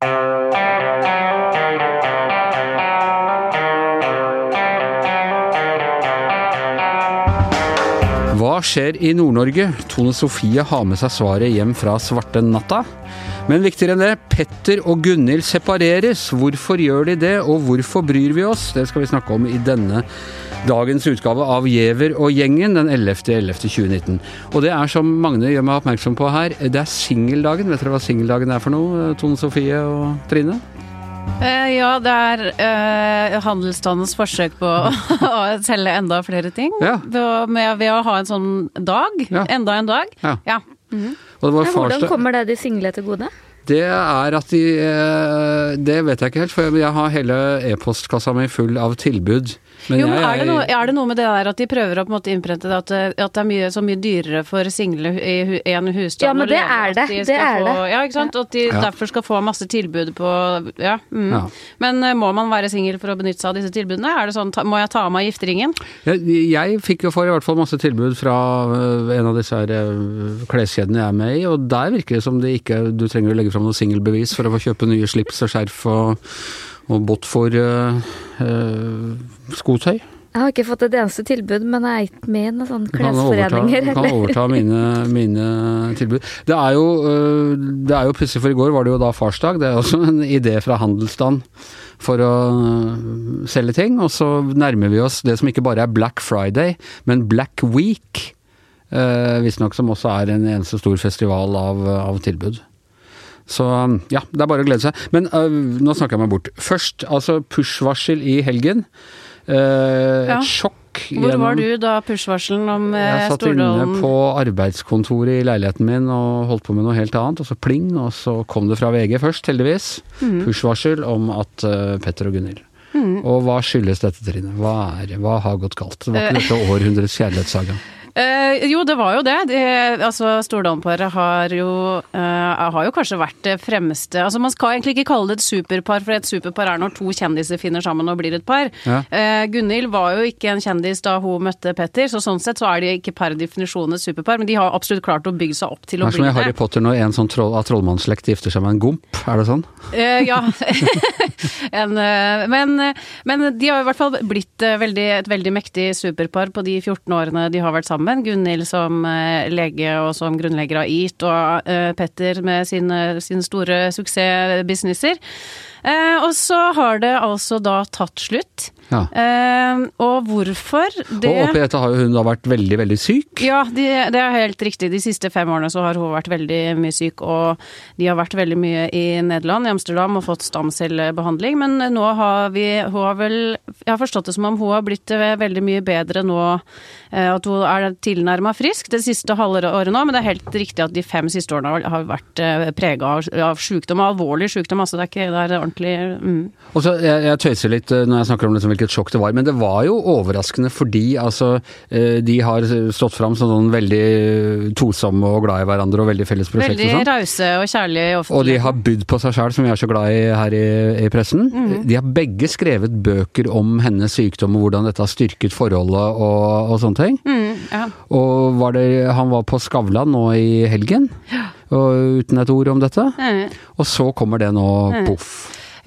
Hva skjer i Nord-Norge? Tone Sofie har med seg svaret hjem fra svarte natta. Men viktigere enn det, Petter og Gunhild separeres. Hvorfor gjør de det, og hvorfor bryr vi oss? Det skal vi snakke om i denne dagens utgave av Giæver og gjengen den 11.11.2019. Og det er som Magne gjør meg oppmerksom på her, det er singeldagen. Vet dere hva singeldagen er for noe, Tone Sofie og Trine? Eh, ja, det er uh, handelsstandens forsøk på å selge enda flere ting. Ja. Med, ved å ha en sånn dag. Ja. Enda en dag. Ja. Ja. Og det var Men hvordan kommer det de single til gode? Det er at de eh, Det vet jeg ikke helt, for jeg har hele e-postkassa mi full av tilbud. Men jo, men er det, noe, er det noe med det der at de prøver å på en måte innprente det at, det- at det er mye, så mye dyrere for single i én en husstand Ja, men det er det. de Det er få, det. Ja, ikke sant. At de Ja. derfor skal få masse tilbud på Ja. Mm. Ja. Men eh, må man være singel for å benytte seg av disse tilbudene? Er det sånn, ta, må jeg ta av meg gifteringen? Jeg, jeg fikk jo for i hvert fall masse tilbud fra øh, en av disse her kleskjedene jeg er med i, og der virker det som det ikke du trenger å legge fram noe singelbevis for å få kjøpe nye slips og skjerf og, og båt for uh, øh, skotøy. Jeg har ikke fått et eneste tilbud, men jeg er ikke med i noen sånne Du kan overta, klesforeninger du kan overta mine, mine tilbud. Det er jo, øh, det er jo pussig, for i går var det jo da farsdag. Det er også en idé fra handelsstand for å selge ting. Og så nærmer vi oss det som ikke bare er Black Friday, men Black Week. Uh, Visstnok som også er en eneste stor festival av, av tilbud. Så ja, det er bare å glede seg. Men øh, nå snakker jeg meg bort. Først, altså push-varsel i helgen. Uh, Ja. Et sjokk. Hvor gjennom- var du da push-varselen om Stordalen jeg satt inne på arbeidskontoret i leiligheten min og holdt på med noe helt annet, og så pling, og så kom det fra VG først, heldigvis. Mhm. Push-varsel om at uh, Petter og Gunhild. Og hva skyldes dette, Trine? Hva, er, hva har gått galt? Det var ikke dette århundrets kjærlighetssaga. Eh, jo, det var jo det. De, altså, Stordalen-paret har jo eh, har jo kanskje vært det fremste Altså, Man skal egentlig ikke kalle det et superpar, for et superpar er når to kjendiser finner sammen og blir et par. Ja. Eh, Gunhild var jo ikke en kjendis da hun møtte Petter, så sånn sett så er de ikke per definisjon et superpar, men de har absolutt klart å bygge seg opp til å bli Det Det er som i Harry. Potter når en sånn troll, av trollmannsslekt gifter seg med en gomp, er det sånn? Eh, ja. en, men, men de har i hvert fall blitt veldig, et veldig mektig superpar på de 14 årene de har vært sammen. Gunhild som eh, lege og som grunnlegger av EAT, og eh, Petter med sine, sine store suksessbusinesser. Eh, og så har det altså da tatt slutt. Ja. Eh, og hvorfor? Det Og oppi dette har jo hun da vært veldig, veldig syk. ja, de, det er helt riktig. De siste fem årene så har hun vært veldig mye syk, og de har vært veldig mye i Nederland, i Amsterdam, og fått stamcellebehandling. Men nå har vi Hun har vel Jeg har forstått det som om hun har blitt eh, veldig mye bedre nå, at hun er tilnærma frisk det siste halve året nå, men det er helt riktig at de fem siste årene har- vært prega av, sykdom, alvorlig sykdom. Altså det er ikke det er ordentlig mm. Og så, jeg, jeg tøyser litt eh, når jeg snakker om liksom hvilket sjokk det var, men det var jo overraskende fordi altså, eh, de har stått fram som sånn veldig tosomme og glad i hverandre og veldig felles prosjekt Veldig og sånn. rause og kjærlige i Og de har bydd på seg sjæl, som vi er så glad i her i, i pressen. De har begge skrevet bøker om hennes sykdom og hvordan dette har styrket forholdet og, og sånne ting. Mm, ja. Og var det, han var på Skavlan nå i helgen, og uten et ord om dette. Og så kommer det nå poff.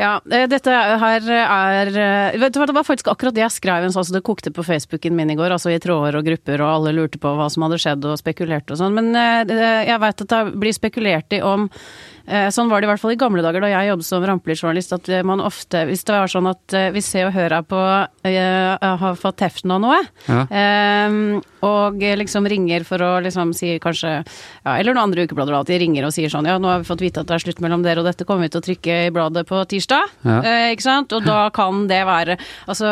Ja, eh, dette her er eh, Vet du hva, det var faktisk akkurat det jeg skrev en sånn, så det kokte på Facebooken min i går, altså i tråder og grupper, og alle lurte på hva som hadde skjedd og spekulerte og sånn. Men eh, jeg veit at det blir spekulert i om Sånn var det i hvert fall i gamle dager da jeg jobbet som rampelysjournalist, at man ofte Hvis det var sånn at vi hvis Se og Hør er på har fått teften av noe, Ja. og liksom ringer for å liksom si kanskje ja, Eller noen andre ukeblader da, at de ringer og sier sånn Ja, nå har vi fått vite at det er slutt mellom dere, og dette kommer vi til å trykke i bladet på tirsdag. Ja. Eh, ikke sant? Og da kan det være Altså,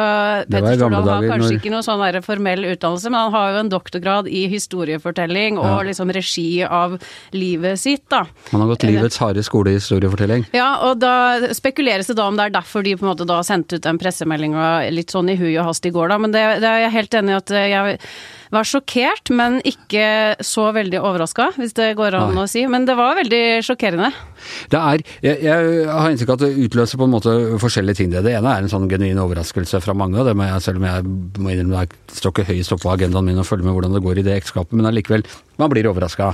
Petter Stordal har kanskje når- ikke noe sånn der formell utdannelse, men han har jo en doktorgrad i historiefortelling og Ja. liksom regi av livet sitt, da. Han har gått livets harde skole i historiefortelling. Ja, og da spekuleres det da om det er derfor de på en måte da sendte ut den pressemeldinga litt sånn i hui og hast i går, da. Men det, det er jeg helt enig i at jeg var sjokkert, men ikke så veldig overraska, hvis det går an Nei. å si. Men det var veldig sjokkerende. Det er, jeg, jeg har inntrykk av at det utløser på en måte forskjellige ting. Det Det ene er en sånn genuin overraskelse fra mange, og det må jeg, selv om jeg må innrømme det står ikke høyest oppe på agendaen min å følge med hvordan det går i det ekteskapet, men allikevel, man blir overraska.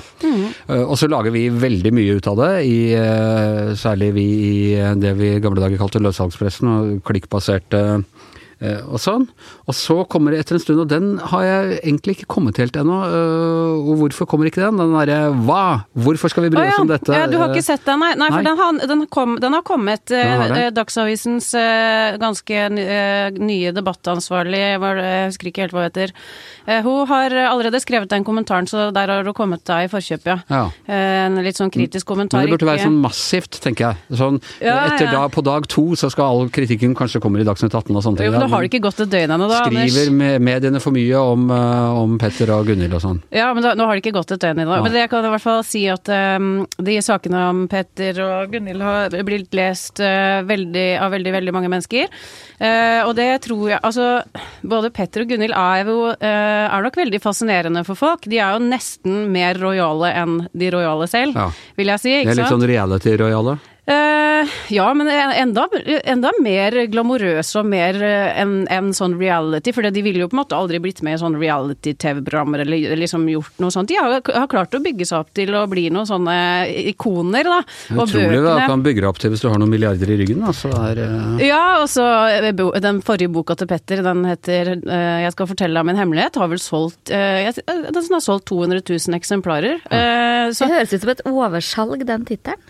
Og så lager vi veldig mye ut av det, i, eh, særlig vi i eh, det vi i gamle dager kalte løssalgspressen, og klikkbaserte eh, og sånn. Og så kommer det etter en stund, og den har jeg egentlig ikke kommet helt ennå. øh, Og hvorfor kommer ikke den? Den derre hva? Hvorfor skal vi bry oss om dette? Ja, du har ikke sett den, nei? Nei, for Den, har, den, kom, den har kommet. eh, Den har eh, Dagsavisens eh, ganske eh, nye debattansvarlig, jeg husker ikke helt hva hun heter. Eh, Hun har allerede skrevet den kommentaren, så der har hun kommet deg i forkjøpet, ja. Ja. Eh, En litt sånn kritisk kommentar. Men det burde være sånn massivt, tenker jeg. Sånn, etter ja. Da, på dag to så skal all kritikken kanskje kommer i Dagsnytt 18 og sånne ting. Jo, men har det ikke gått et døgn ennå, da, Skriver Anders. Skriver mediene for mye om, eh, om Petter og Gunhild og sånn. Ja, men da, nå har det ikke gått et døgn ennå. Nei. Men jeg kan i hvert fall si at um, de sakene om Petter og Gunhild har blitt lest uh, veldig, av veldig, veldig mange mennesker. Uh, og det tror jeg Altså, både Petter og Gunhild er jo uh, er nok veldig fascinerende for folk. De er jo nesten mer rojale enn de rojale selv, Ja. vil jeg si. Det er litt sant? sånn reality-rojale. Eh, ja, men enda, enda mer glamorøse og mer eh, enn en sånn reality. For de ville jo på en måte aldri blitt med i sånn reality-TV-programmer eller liksom gjort noe sånt. De har, har klart å bygge seg opp til å bli noen sånne ikoner, da. Og Utrolig hva bøkene kan bygge deg opp til hvis du har noen milliarder i ryggen. da. Så er, uh... ja, og så den forrige boka til Petter, den heter uh, 'Jeg skal fortelle deg min hemmelighet', har vel solgt jeg- Den har solgt 200 000 eksemplarer. Ja. så Det høres ut som et oversalg, den tittelen.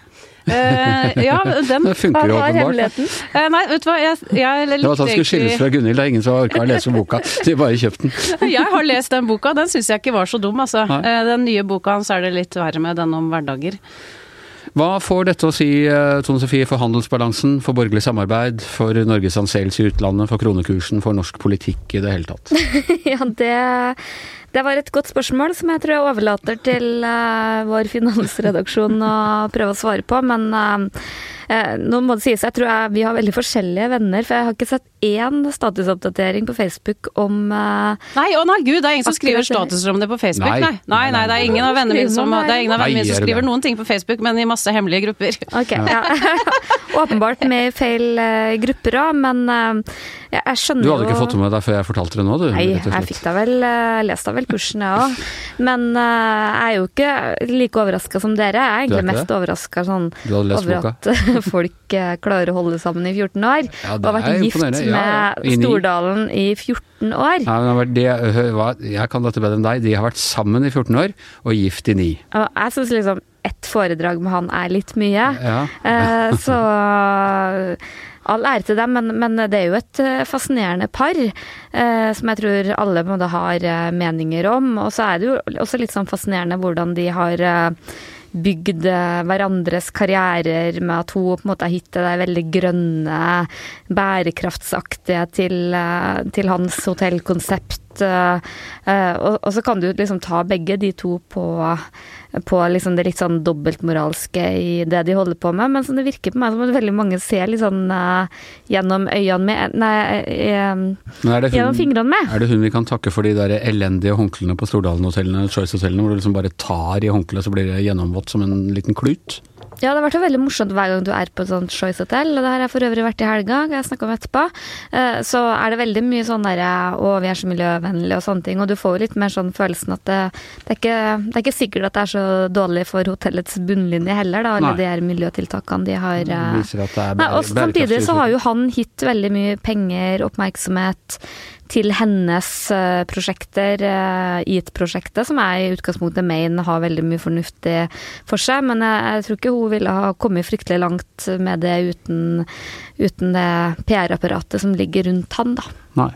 Eh, Ja, den det funker jo åpenbart. eh, Nei, vet du hva, jeg, jeg Det var han skulle skilles fra Gunhild, det er ingen som har orka å lese boka. De bare kjøpte den. Jeg har lest den boka, den syns jeg ikke var så dum, altså. Eh, Den nye boka hans er det litt verre med, den om hverdager. Hva får dette å si, eh, Tone Sofie, for handelsbalansen, for borgerlig samarbeid, for Norges anseelse i utlandet, for kronekursen, for norsk politikk i det hele tatt? Ja, det, det var et godt spørsmål som jeg tror jeg overlater til uh, vår finansredaksjon å prøve å svare på. Men eh, nå må det sies, jeg tror jeg, vi har veldig forskjellige venner. For jeg har ikke sett én statusoppdatering på Facebook om eh, Nei, å nei, gud, det er ingen som skriver status statuser om det på Facebook, Nei. nei. Nei, nei, det er ingen av vennene mine som, Skriver det er ingen av vennene mine som er skriver noen ting på Facebook, men i masse hemmelige grupper. Ok, ja. Åpenbart med feil eh, grupper òg, men eh, jeg, jeg skjønner Du jo hadde ikke fått det med deg før jeg fortalte det nå, du? Nei, jeg fikk da vel uh, lest da vel kursen, jeg òg. Men uh, jeg er jo ikke like overraska som dere. Jeg er egentlig er mest overraska sånn, Du over at eh, folk eh, klarer å holde sammen i 14 år. Ja, og har vært gift imponerende. Ja, ja. med Stordalen i 14 år. Hva- jeg kan dette bedre enn deg. De har vært sammen i 14 år og gift i 9. Og jeg synes liksom ett foredrag med han er litt mye. Ja. Eh, så all ære til dem, men, men det er jo et eh, fascinerende par eh, som jeg tror alle måte har eh, meninger om. Og så er det jo også litt sånn fascinerende hvordan de har eh, bygd hverandres karrierer med at hun på en måte har hittet det veldig grønne, bærekraftsaktige til, til hans hotellkonsept. Eh, eh, og, og så kan du liksom ta begge de to på på liksom det litt sånn dobbeltmoralske i det de holder på med, men det virker på meg som at veldig mange ser litt sånn eh, gjennom øynene med Nei, det, gjennom fingrene med. er det hun vi kan takke for de der elendige håndklærne på Stordalen-hotellene, Choice-hotellene, hvor du liksom bare tar i håndkleet, så blir det gjennomvått som en liten klut? Ja, det har vært veldig morsomt hver gang du er på et sånt Choice Hotel. og det har jeg for øvrig vært i helga, jeg snakka om etterpå. Eh, Så er det veldig mye sånn derre å, vi er så miljøvennlige og sånne ting, og du får jo litt mer sånn følelsen at det, det, er, ikke, det er ikke sikkert at det er så dårlig for hotellets bunnlinje heller, da, alle Nei. de her miljøtiltakene de har eh, er Nei, og Samtidig så har jo han gitt veldig mye penger, oppmerksomhet, til hennes uh, prosjekter, uh, EAT-prosjektet, som jeg i utgangspunktet mener har veldig mye fornuftig for seg. Men jeg, jeg tror ikke hun ville ha kommet fryktelig langt med det uten, uten det PR-apparatet som ligger rundt han, da. Nei.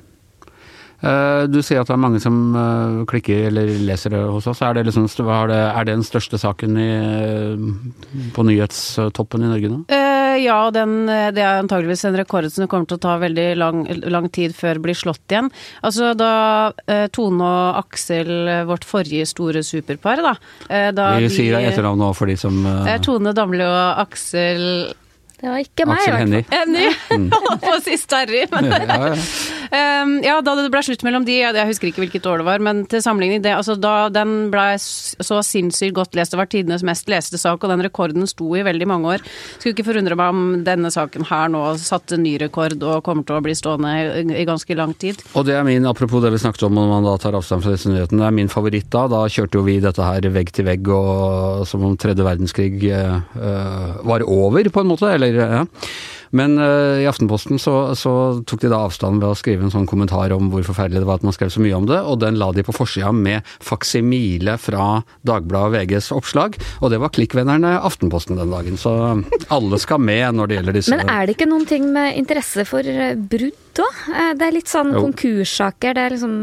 Eh, Du sier at det er mange som eh, klikker eller leser det hos oss. Er det, liksom, er det, er det den største saken i, eh, på nyhetstoppen i Norge nå? Eh, ja, den, det er antageligvis en rekord som det kommer til å ta veldig lang, lang tid før blir slått igjen. Altså da Tone og Aksel, vårt forrige store superpar, da, eh, da Vi sier sier etternavn nå for de som Tone Damli og Aksel Det var ikke meg, i hvert fall. Hennie. Henny! Holdt på å si Starry, men Ja, ja. Um, ja, da det ble slutt mellom de, jeg husker ikke hvilket år det var, men til sammenligning det, altså da den ble så sinnssykt godt lest, det var tidenes mest leste sak, og den rekorden sto i veldig mange år. Skulle ikke forundre meg om denne saken her nå satte ny rekord og kommer til å bli stående i, ganske lang tid. Og det er min, apropos det vi snakket om når man da tar avstand fra disse nyhetene, det er min favoritt da. Da kjørte jo vi dette her vegg til vegg og som om tredje verdenskrig uh, var over, på en måte. Eller ja. Men uh, i Aftenposten så, så, tok de da avstand ved å skrive en sånn kommentar om hvor forferdelig det var at man skrev så mye om det, og den la de på forsida med faksimile fra Dagbladet og VGs oppslag. Og det var klikkvennerne Aftenposten den dagen. Så alle skal med når det gjelder disse Men er det ikke noen ting med interesse for eh, brudd òg? Det er litt sånn jo. konkurssaker. Det er liksom,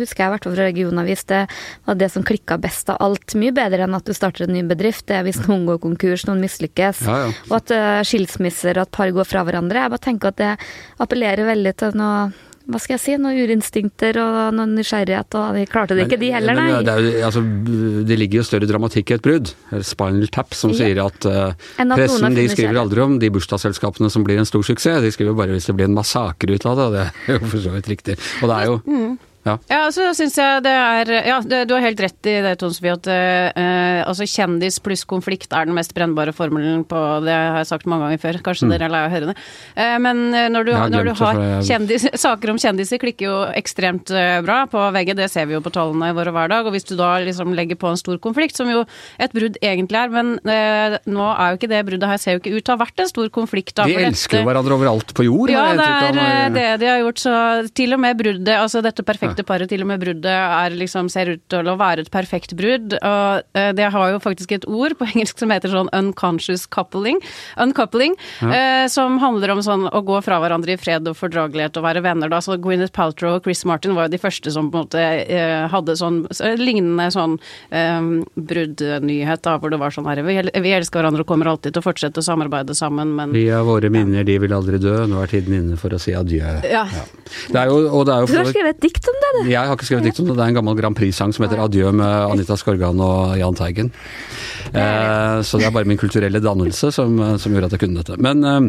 husker jeg i hvert fall fra Regionavis, det var det som klikka best av alt. Mye bedre enn at du starter en ny bedrift. Det er hvis noen går konkurs, noen mislykkes. Ja, ja. Og at uh, skilsmisser, at par går fra hverandre. Jeg bare tenker at det appellerer veldig til noe hva skal jeg si, noen urinstinkter og noen nysgjerrighet, og de klarte det men, ikke de heller, nei. Det, jo, altså, det, ligger jo større dramatikk i et brudd. Spinal Tap som ja. sier at uh, pressen de skriver aldri om de bursdagsselskapene som blir en stor suksess, de skriver bare hvis det blir en massakre ut av det, og det er jo for så vidt riktig. Og det er jo mm. Ja, ja så syns jeg det er Ja, du har helt rett i det, Tone Sofie, at uh, altså kjendis pluss konflikt er den mest brennbare formelen på Det har jeg sagt mange ganger før, kanskje mm. dere er lei av å høre det. Uh, men når du, når du har kjendis, saker om kjendiser klikker jo ekstremt uh, bra på VG, det ser vi jo på tallene våre hver dag. Og hvis du da liksom legger på en stor konflikt, som jo et brudd egentlig er, men nå er jo ikke det bruddet her ser jo ikke ut til å ha vært en stor konflikt. Da, de elsker jo hverandre overalt på jord. Ja, det er det de har gjort, så til og med bruddet, altså dette perfekte paret, til og med bruddet liksom, ser ut til å være et perfekt brudd. Og uh, det har jo faktisk et ord på engelsk som heter sånn unconscious coupling, uncoupling, ja. uh, som handler om sånn å gå fra hverandre i fred og fordragelighet og være venner. Da. Så Gwyneth Paltrow og Chris Martin var jo de første som på en måte uh, hadde sånn lignende sånn um, bruddnyhet, da, hvor det var sånn her vi, vi, elsker hverandre og kommer alltid til å fortsette å samarbeide sammen, men Vi har våre minner, de vil aldri dø. Nå er tiden inne for å si adjø. Ja. ja. Det er jo, og det er jo Du har skrevet et dikt om det, du. Jeg har ikke skrevet dikt om det. Det er en gammel Grand Prix-sang som heter 'Adjø' med Anita Skorgan og Jahn Teigen. Eh, så det er bare min kulturelle dannelse som, som, gjorde at jeg kunne dette. Men eh,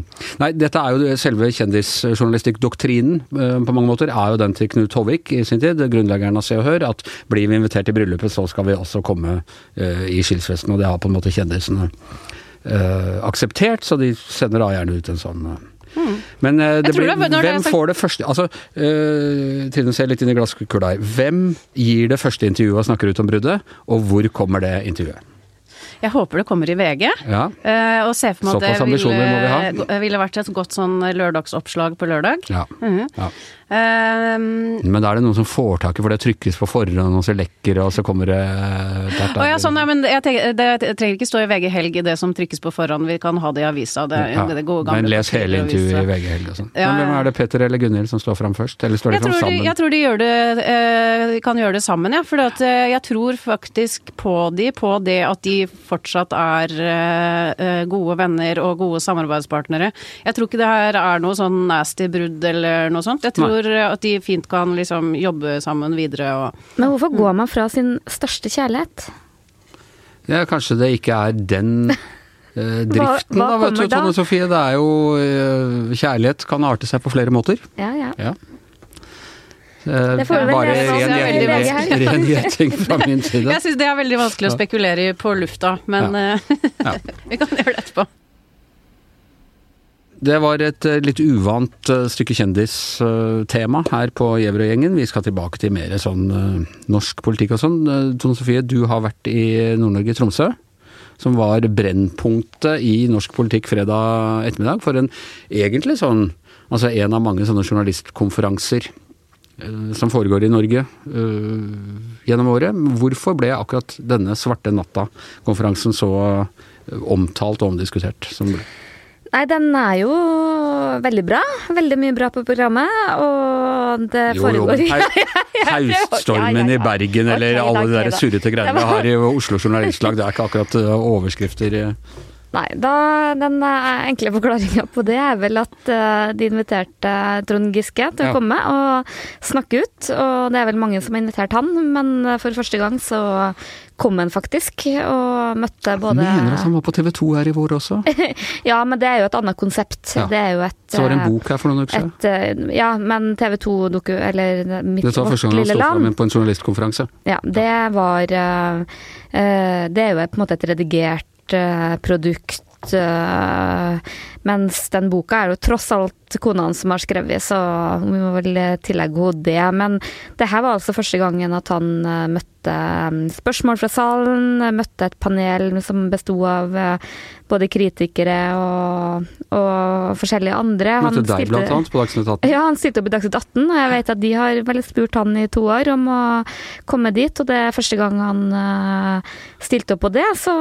nei, dette er jo selve kjendisjournalistikkdoktrinen eh, på mange måter. Er jo den til Knut Håvik i sin tid, grunnleggeren av Se og Hør, at blir vi invitert i bryllupet, så skal vi også komme eh, i skilsvesten. Og det har på en måte kjendisene eh, akseptert, så de sender da gjerne ut en sånn eh, Mm. Men uh, det blir, det, hvem det får det første Altså, uh, Trine ser litt inn i glasskula her. Hvem gir det første intervjuet og snakker ut om bruddet, og hvor kommer det intervjuet? Jeg håper det kommer i VG. Ja. Uh, og ser for meg at det ville, ville vært et godt sånn lørdagsoppslag på lørdag. Ja. Mm -hmm. ja. Um, men da er det noen som får tak i, for det trykkes på forhånd, og så lekker og så kommer det der, der. ja, sånn, ja, men jeg tenker, det, jeg trenger ikke stå i VG Helg, det som trykkes på forhånd. Vi kan ha det i avisa. Det, ja, det men les hele intervjuet i VG Helg og sånn. Ja. Men er det, Petter eller Gunhild, som står fram først? Eller står de fram sammen? De, jeg tror de gjør det, eh, kan gjøre det sammen, ja. For at, eh, jeg tror faktisk på de, på det at de fortsatt er eh, gode venner og gode samarbeidspartnere. Jeg tror ikke det her er noe sånn nasty brudd eller noe sånt. Jeg tror tror at de fint kan liksom jobbe sammen videre og Men hvorfor går man fra sin største kjærlighet? Ja, kanskje det ikke er den eh, driften, hva, hva da, vet du, Tone Sofie. Det er jo eh, Kjærlighet kan arte seg på flere måter. Ja, ja. ja. Eh, det får bare ren gjetting fra min side. Jeg syns det er veldig vanskelig å spekulere i på lufta, men ja. Ja. vi kan gjøre det etterpå. Det var et eh, litt uvant eh, stykke kjendistema her på Gjevrøy-gjengen. Vi skal tilbake til mer sånn eh, norsk politikk og sånn. Tone Sofie, du har vært i Nord-Norge, Tromsø. Som var brennpunktet i norsk politikk fredag ettermiddag. For en egentlig sånn Altså en av mange sånne journalistkonferanser som foregår i Norge gjennom året. Hvorfor ble akkurat denne svarte natta-konferansen så omtalt og omdiskutert som ble? Nei, den er jo veldig bra. Veldig mye bra på programmet, og det jo, foregår Jo, Hauststormen i Bergen, eller okay, alle de der surrete greiene vi har i Oslo Journalistlag, det er ikke akkurat overskrifter overskrifter. Nei, da, den enkle forklaringa på det er vel at de inviterte Trond Giske til å ja. komme og snakke ut. Og det er vel mange som har invitert han, men for første gang så kom han faktisk, og møtte både mener at han var på TV 2 her i vår også. Ja, men det er jo et annet konsept. Ja. Det er jo et Så var det en eh, bok her for noen uker siden. eh, ja, men TV 2-doku, eller mitt, Dette var første gang han sto fram på en journalistkonferanse. Ja, det var eh, Det er jo på en måte et redigert produkt. Eh, mens den boka er jo tross alt kona hans som har skrevet, så vi må vel tillegge henne det. Men det her var altså første gangen at han eh, møtte eh, spørsmål fra salen, eh, møtte et panel som besto av eh, både kritikere og, og forskjellige andre. Han Møtte deg stilte- blant annet på Dagsnytt 18. ja, han stilte opp i Dagsnytt 18, og jeg vet at de har vel spurt han i to år om å komme dit, og det er første gang han eh, stilte opp på det, så,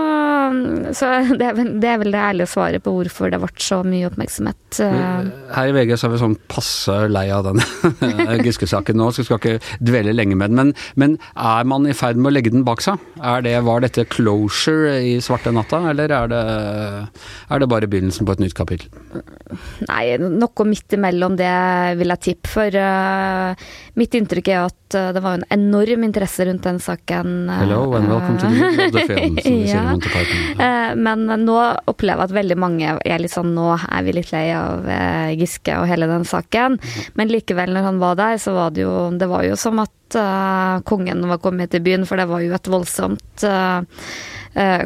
så det, er vel, det er vel det ærlige svaret på hvorfor det ble så mye oppmerksomhet. eh. Her i VG så er vi sånn passe lei av den Giske-saken nå, så vi skal ikke dvele lenge med den. Men, men er man i ferd med å legge den bak seg? Det, var dette closure i svarte natta, eller er det, er det bare begynnelsen på et nytt kapittel? Nei, noe midt imellom det vil jeg tippe, for uh, mitt inntrykk er at eh, det var en enorm interesse rundt den saken. eh, Hello and welcome to the film, som de sier i Monty Python. Eh, Men nå opplever jeg at veldig mange er litt sånn Nå er vi litt lei av eh, Giske og hele den saken. Men likevel, når han var der, så var det jo Det var jo som at eh, kongen var kommet til byen, for det var jo et voldsomt uh,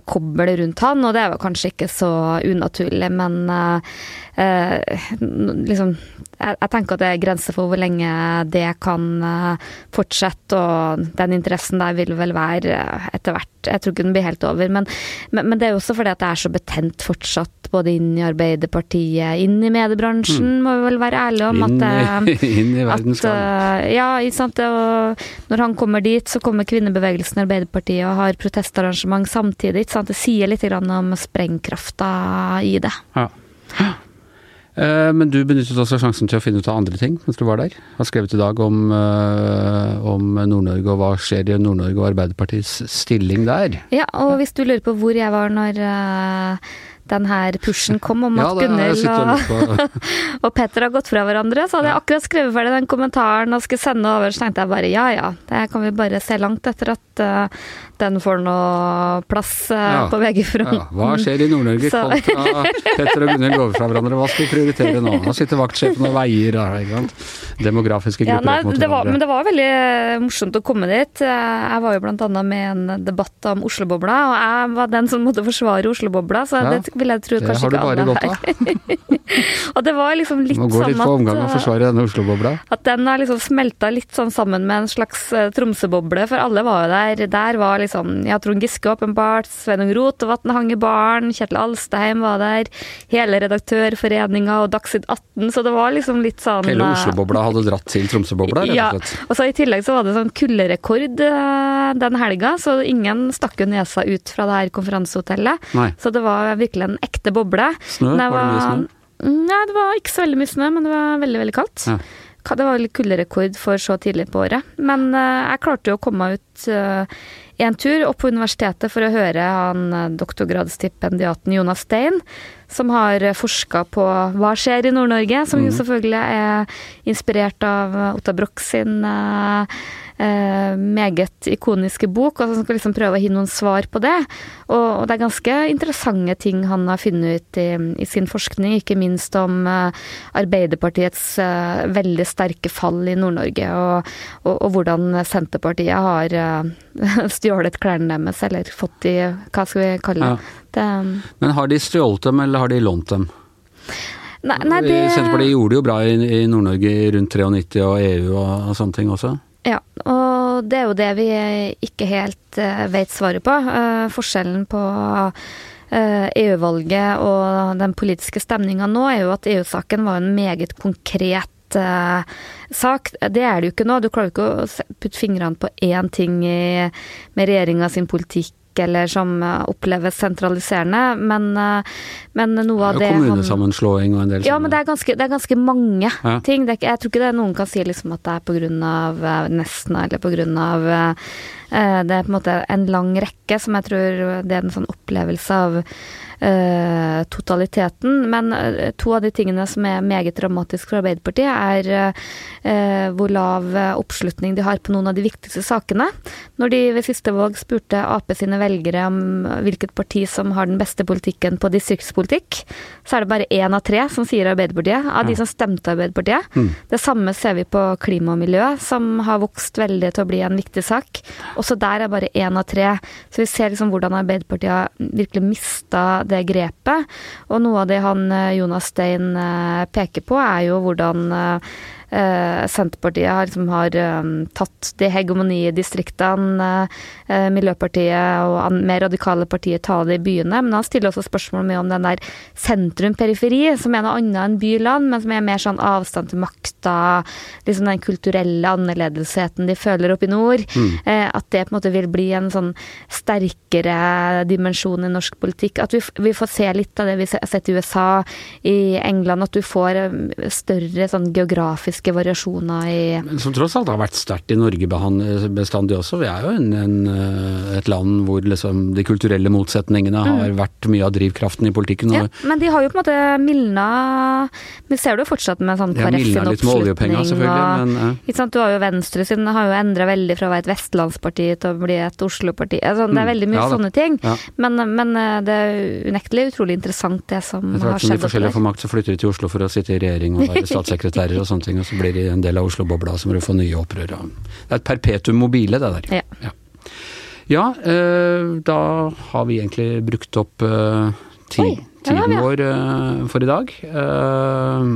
kobbel rundt han, og det var kanskje ikke så unaturlig, men eh, eh, liksom jeg, jeg tenker at det er grenser for hvor lenge det kan eh, fortsette, og den interessen der vil vel være eh, etter hvert. Jeg tror ikke den blir helt over. Men, men, men det er jo også fordi at det er så betent fortsatt, både inn i Arbeiderpartiet, inn i mediebransjen, må vi vel være ærlige om. Inn, at, eh, inn i verdens at, gang. eh, ja, sant. Og når han kommer dit, så kommer kvinnebevegelsen i Arbeiderpartiet og har protestarrangement samtidig. Ikke sant? Det sier litt grann om sprengkrafta i det. Ja. Eh, Men du benyttet også sjansen til å finne ut av andre ting mens du var der. Har skrevet i dag om, eh, om Nord-Norge og hva skjer i Nord-Norge og Arbeiderpartiets stilling der. Ja, og hvis du lurer på hvor jeg var når uh, den her pushen kom om Ja, at Gunhild og og, Petter har gått fra hverandre, så hadde jeg akkurat skrevet ferdig den kommentaren og skulle sende over, så tenkte jeg bare ja ja, det kan vi bare se langt etter at eh, den får noe plass eh, Ja. på VG-fronten. Ja, hva skjer i Nord-Norge Så- kontra Petter og Gunhild går fra hverandre? Hva skal vi prioritere nå? Nå sitter vaktsjefen og veier, da, ikke sant. Demografiske Ja, grupper nei, opp mot det var, men det var veldig eh, morsomt å komme dit. Eh, Jeg var jo annet med en debatt om Oslobobla, og jeg var den som måtte forsvare Oslobobla, så Ja, det vil jeg tro kanskje ikke alle her. av. Og det var liksom litt Må gå litt sånn på omgang og eh, forsvare denne Oslo-bobla. at den har liksom smelta litt sånn sammen med en slags eh, Tromsø-boble, for alle var jo der. Der var liksom ja, Trond Giske åpenbart, Sveinung Rotevatn hang i baren, Kjetil Alstheim var der, hele Redaktørforeninga og Dagsnytt 18, så det var liksom litt sånn Hele eh, Oslo-bobla hadde dratt til Tromsø-bobla, rett ja, og slett. og så i tillegg så var det sånn kulderekord eh, den helga, så ingen stakk jo nesa ut fra det her konferansehotellet. Nei. Så det var virkelig en ekte boble. Snø? Det Var det mye snø? Nei, det var ikke så veldig mye snø, men det var veldig, veldig kaldt. Ja. Det var litt kulderekord for så tidlig på året. Men uh, jeg klarte jo å komme meg ut eh, en tur opp på universitetet for å høre han uh, doktorgradsstipendiaten Jonas Stein, som har uh, forska på hva skjer i Nord-Norge, som jo Mhm. selvfølgelig er inspirert av uh, Otta Broch sin eh, eh, meget ikoniske bok, og som skal liksom prøve å gi noen svar på det. Og, og det er ganske interessante ting han har funnet ut i, i sin forskning, ikke minst om eh, Arbeiderpartiets eh, veldig sterke fall i Nord-Norge, og, og, og hvordan Senterpartiet har eh, stjålet klærne deres, eller fått de Hva skal vi kalle Ja. det? det Men har de stjålet dem, eller har de lånt dem? nei, nei, det Senterpartiet gjorde det jo bra i, i Nord-Norge rundt 93 og EU og, og sånne ting også. Ja, og det er jo det vi ikke helt uh, vet svaret på. Eh, forskjellen på eh, EU-valget og den politiske stemninga nå er jo at EU-saken var en meget konkret eh, sak. Det er det jo ikke nå. Du klarer jo ikke å putte fingrene på én ting med regjeringa sin politikk eller som eh, oppleves sentraliserende, men, eh, men noe av det han kommunesammenslåing og en del ja, men det er ganske, det er ganske mange Ja. ting. Det er, jeg tror ikke det er noen kan si liksom at det er pga. Nesna eller pga. Det er på en måte en lang rekke som jeg tror det er en sånn opplevelse av eh, totaliteten. Men eh, to av de tingene som er meget dramatisk for Arbeiderpartiet, er eh, hvor lav oppslutning de har på noen av de viktigste sakene. Når de ved siste valg spurte Ap sine velgere om hvilket parti som har den beste politikken på distriktspolitikk, så er det bare én av tre som sier Arbeiderpartiet, av de som stemte Arbeiderpartiet. Mm. Det samme ser vi på klima og miljø, som har vokst veldig til å bli en viktig sak. Også der er bare én av tre. Så vi ser liksom hvordan Arbeiderpartiet har virkelig mista det grepet. Og noe av det han eh, Jonas Stein eh, peker på, er jo hvordan eh, Senterpartiet har, liksom har um, tatt det hegemoniet i distriktene. Uh, Miljøpartiet og mer radikale partier tar det i byene. Men han stiller også spørsmål mye om den der sentrum-periferi, som er noe annet enn by-land, men som er mer sånn avstand til makta, liksom den kulturelle annerledesheten de føler oppe i nord. Mm. Uh, at det på en måte vil bli en sånn sterkere dimensjon i norsk politikk. At vi, vi får se litt av det vi har sett i USA, i England, at du får større sånn geografisk geografiske variasjoner i Som tross alt har vært sterkt i Norge bestandig også. Vi er jo en, en, eh, et land hvor liksom de kulturelle motsetningene mm. har vært mye av drivkraften i politikken. Ja, men de har jo på en måte mildna Vi ser det jo fortsatt med sånn KrF sin oppslutning. Men, ja. Du har jo Venstre sin har jo endra veldig fra å være et vestlandsparti til å bli et Oslo-parti. Altså, det er mm. veldig mye ja, sånne ting. Men, men, eh, det er unektelig utrolig interessant det som har skjedd. Etter hvert som de forskjellige får makt, så flytter de til Oslo for å sitte i regjering og være statssekretærer og sånne ting så blir de en del av Oslo-bobla, så må du få nye opprør. Det er et perpetuum mobile, det der. Ja. ja. ja eh, da har vi egentlig brukt opp eh, ti, Oi, tiden vår eh, for i dag. Eh,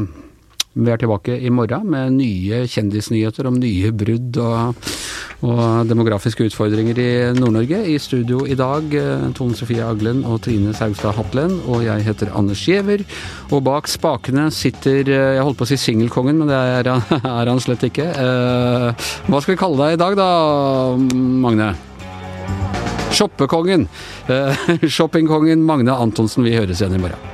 vi er tilbake i morgen med nye kjendisnyheter om nye brudd og, og demografiske utfordringer i Nord-Norge. I studio i dag eh, Tone Sofie Aglen og Trine Saugstad Hatlen, og jeg heter Anders Giæver. Og bak spakene sitter eh, Jeg holdt på å si singelkongen, men det er, er han slett ikke. Eh, hva skal vi kalle deg i dag da, Magne? Shoppekongen. Shoppingkongen Magne Antonsen. Vi høres igjen i morgen.